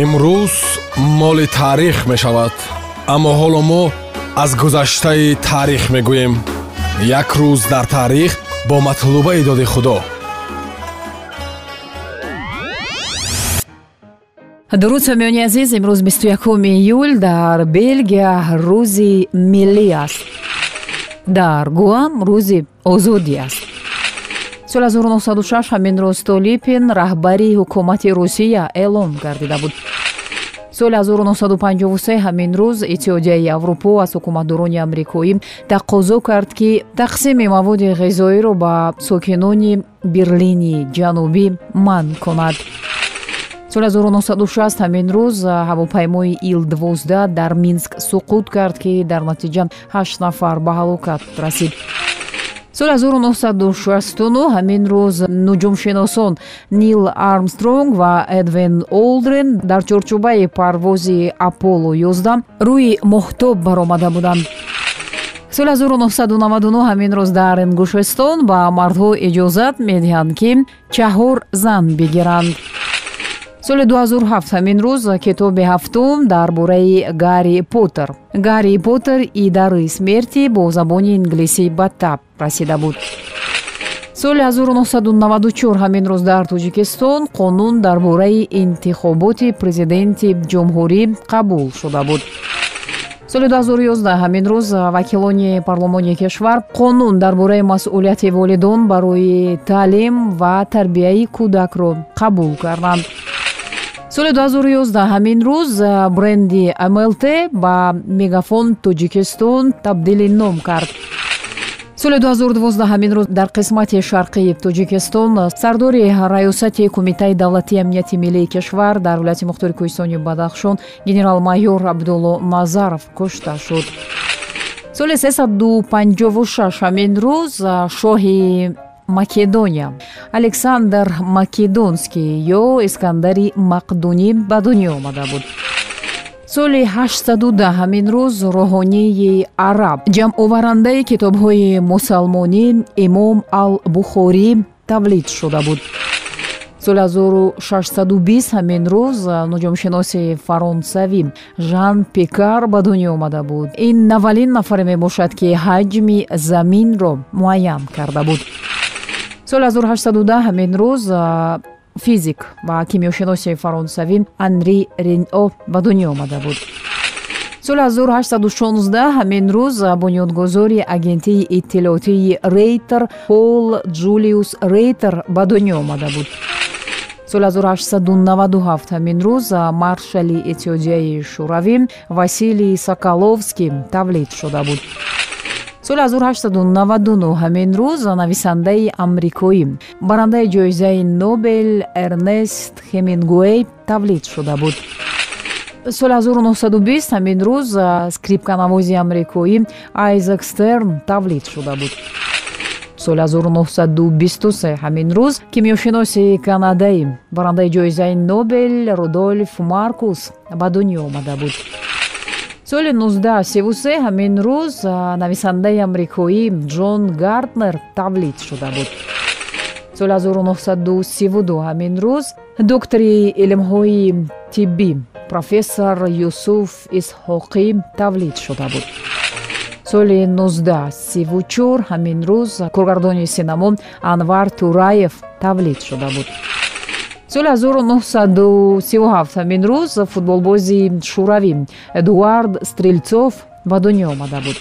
имрӯз моли таърих мешавад аммо ҳоло мо аз гузаштаи таърих мегӯем. Як рӯз дар таърих бо матлубаи доди худо. Дуруд сомиёни азиз имрӯз 21 июл дар белгия рӯзи миллӣ аст. Дар гуам рӯзи озодӣ аст соли 1906 ҳамин рӯз столипин раҳбари ҳукумати русия эълон гардида буд. соли 1953 ҳамин рӯз иттиҳодияи аврупо аз ҳукуматдорони амрикоӣ тақозо кард ки тақсими маводи ғизоиро ба сокинони берлини ҷанубӣ манъ кунад. соли 1960 ҳамин рӯз ҳавопаймои ил-12 дар минск суқут кард ки дар натиҷа ҳашт нафар ба ҳалокат расид соли 1969 ҳамин рӯз нуҷумшиносон нил армстронг ва эдвин олдрен дар чорчӯбаи парвози аполло 11 рӯи моҳтоб баромада буданд. Соли 1999 ҳамин рӯз дар ингушистон ба мардҳо иҷозат медиҳанд ки чаҳор зан бигиранд соли 2007 ҳамин рӯз китоби ҳафтум дар бораи гарри поттер гарри поттер и дары смерти бо забони инглисӣ ба таб расида буд. соли 1994 ҳамин рӯз дар тоҷикистон қонун дар бораи интихоботи президенти ҷумҳурӣ қабул шуда буд. соли 2011 ҳамин рӯз вакилони парлумони кишвар қонун дар бораи масъулияти волидон барои таълим ва тарбияи кӯдакро қабул карданд соли 2011 ҳамин рӯз бренди млт ба мегафон тоҷикистон табдили ном кард. соли 2012 ҳамин рӯз дар қисмати шарқии тоҷикистон сардори раёсати кумитаи давлатии амнияти миллии кишвар дар вилояти мухтори кӯҳистони бадахшон генерал-майёр абдулло назаров кушта шуд. соли 356 ҳамин рӯз шоҳи македония александр македонский ё искандари мақдунӣ ба дунё омада буд. Соли 810 ҳамин рӯз рӯҳонии араб ҷамъоварандаи китобҳои мусалмонӣ имом ал бухорӣ тавлид шуда буд. Соли 1620 ҳамин рӯз нуҷумшиноси фаронсавӣ жан пикар ба дунё омада буд. Ин наввалин нафаре мебошад ки ҳаҷми заминро муайян карда буд соли 1810 ҳамин рӯз физик ва кимиёшиноси фаронсавӣ анри рено ба дунё омада буд. Соли 1816 ҳамин рӯз бунёдгузори агентии иттилоотии рейтер пол ҷулиус рейтер ба дунё омада буд. Соли 1897 ҳамин рӯз маршали иттиҳодияи шӯравӣ василий соколовский тавлид шуда буд соли 1899 ҳамин рӯз нависандаи амрикоӣ. барандаи ҷоизаи нобел эрнест хемингуэй тавлид шуда буд. соли 1920 ҳамин рӯз скрипканавози амрикоӣ айзек стерн тавлид шуда буд. соли 1923 ҳамин рӯз кимиёшиноси канадаӣ барандаи ҷоизаи нобел рудольф маркус ба дунё омада буд соли 1933 ҳамин рӯз нависандаи амрикоӣ ҷон гартнер тавлид шуда буд. Соли 1932 ҳамин рӯз доктори илмҳои тиббӣ профессор юсуф исҳоқӣ тавлид шуда буд. Соли 1934 ҳамин рӯз коргардони синамо анвар тураев тавлид шуда буд соли 1937 ҳамин рӯз футболбози шӯравӣ эдуард стрелцов ба дунё омада буд.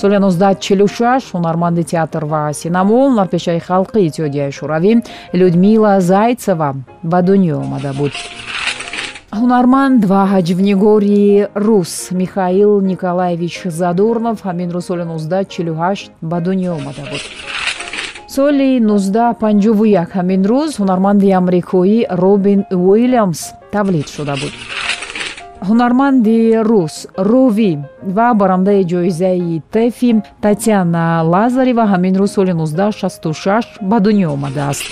соли 1946 ҳунарманди театр ва синамо ҳунарпешаи халқи иттиҳодияи шӯравӣ людмила зайцева ба дунё омада буд. ҳунарманд ва ҳаҷвнигори рус михаил николаевич задорнов ҳамин рӯз соли 1948 ба дунё омада буд соли 1951 ҳамин рӯз ҳунарманди амрикоӣ робин уилямс тавлид шуда буд. Ҳунарманди рус рови ва барандаи ҷоизаи тефи татьяна лазарева ҳамин рӯз соли 1966 ба дунё омадааст.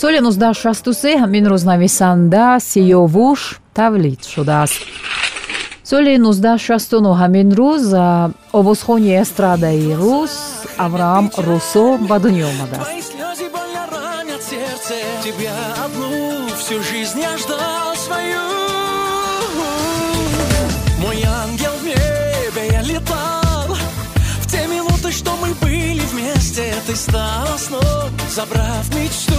Соли 1963 ҳамин рӯз нависанда сиёвуш тавлид шудааст соли 1969 рӯз овозхони эстрадаи рус авраам русо ба дунё омадааст тебя одну всю ты стал сном, забрав мечту.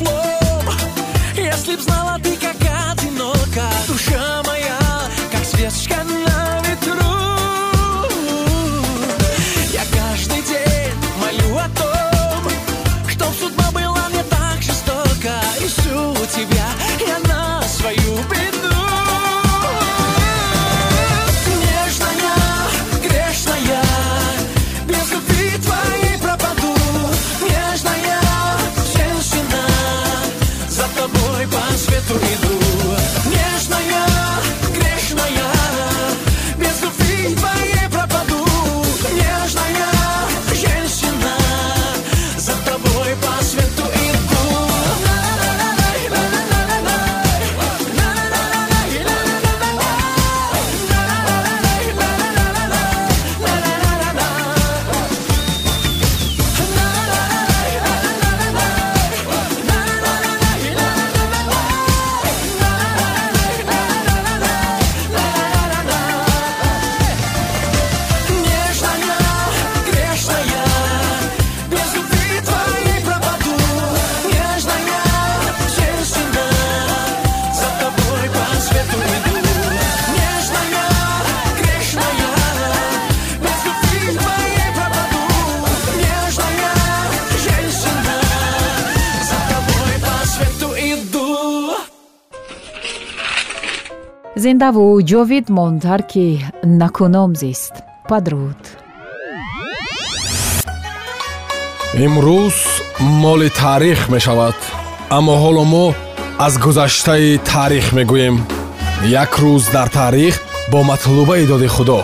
теплом Если б знала ты, зиндаву ҷовид мон тарки накуном зист. Падруд. Имрӯз моли таърих мешавад аммо ҳоло мо аз гузаштаи таърих мегӯем. Як рӯз дар таърих бо матлубаи доди худо.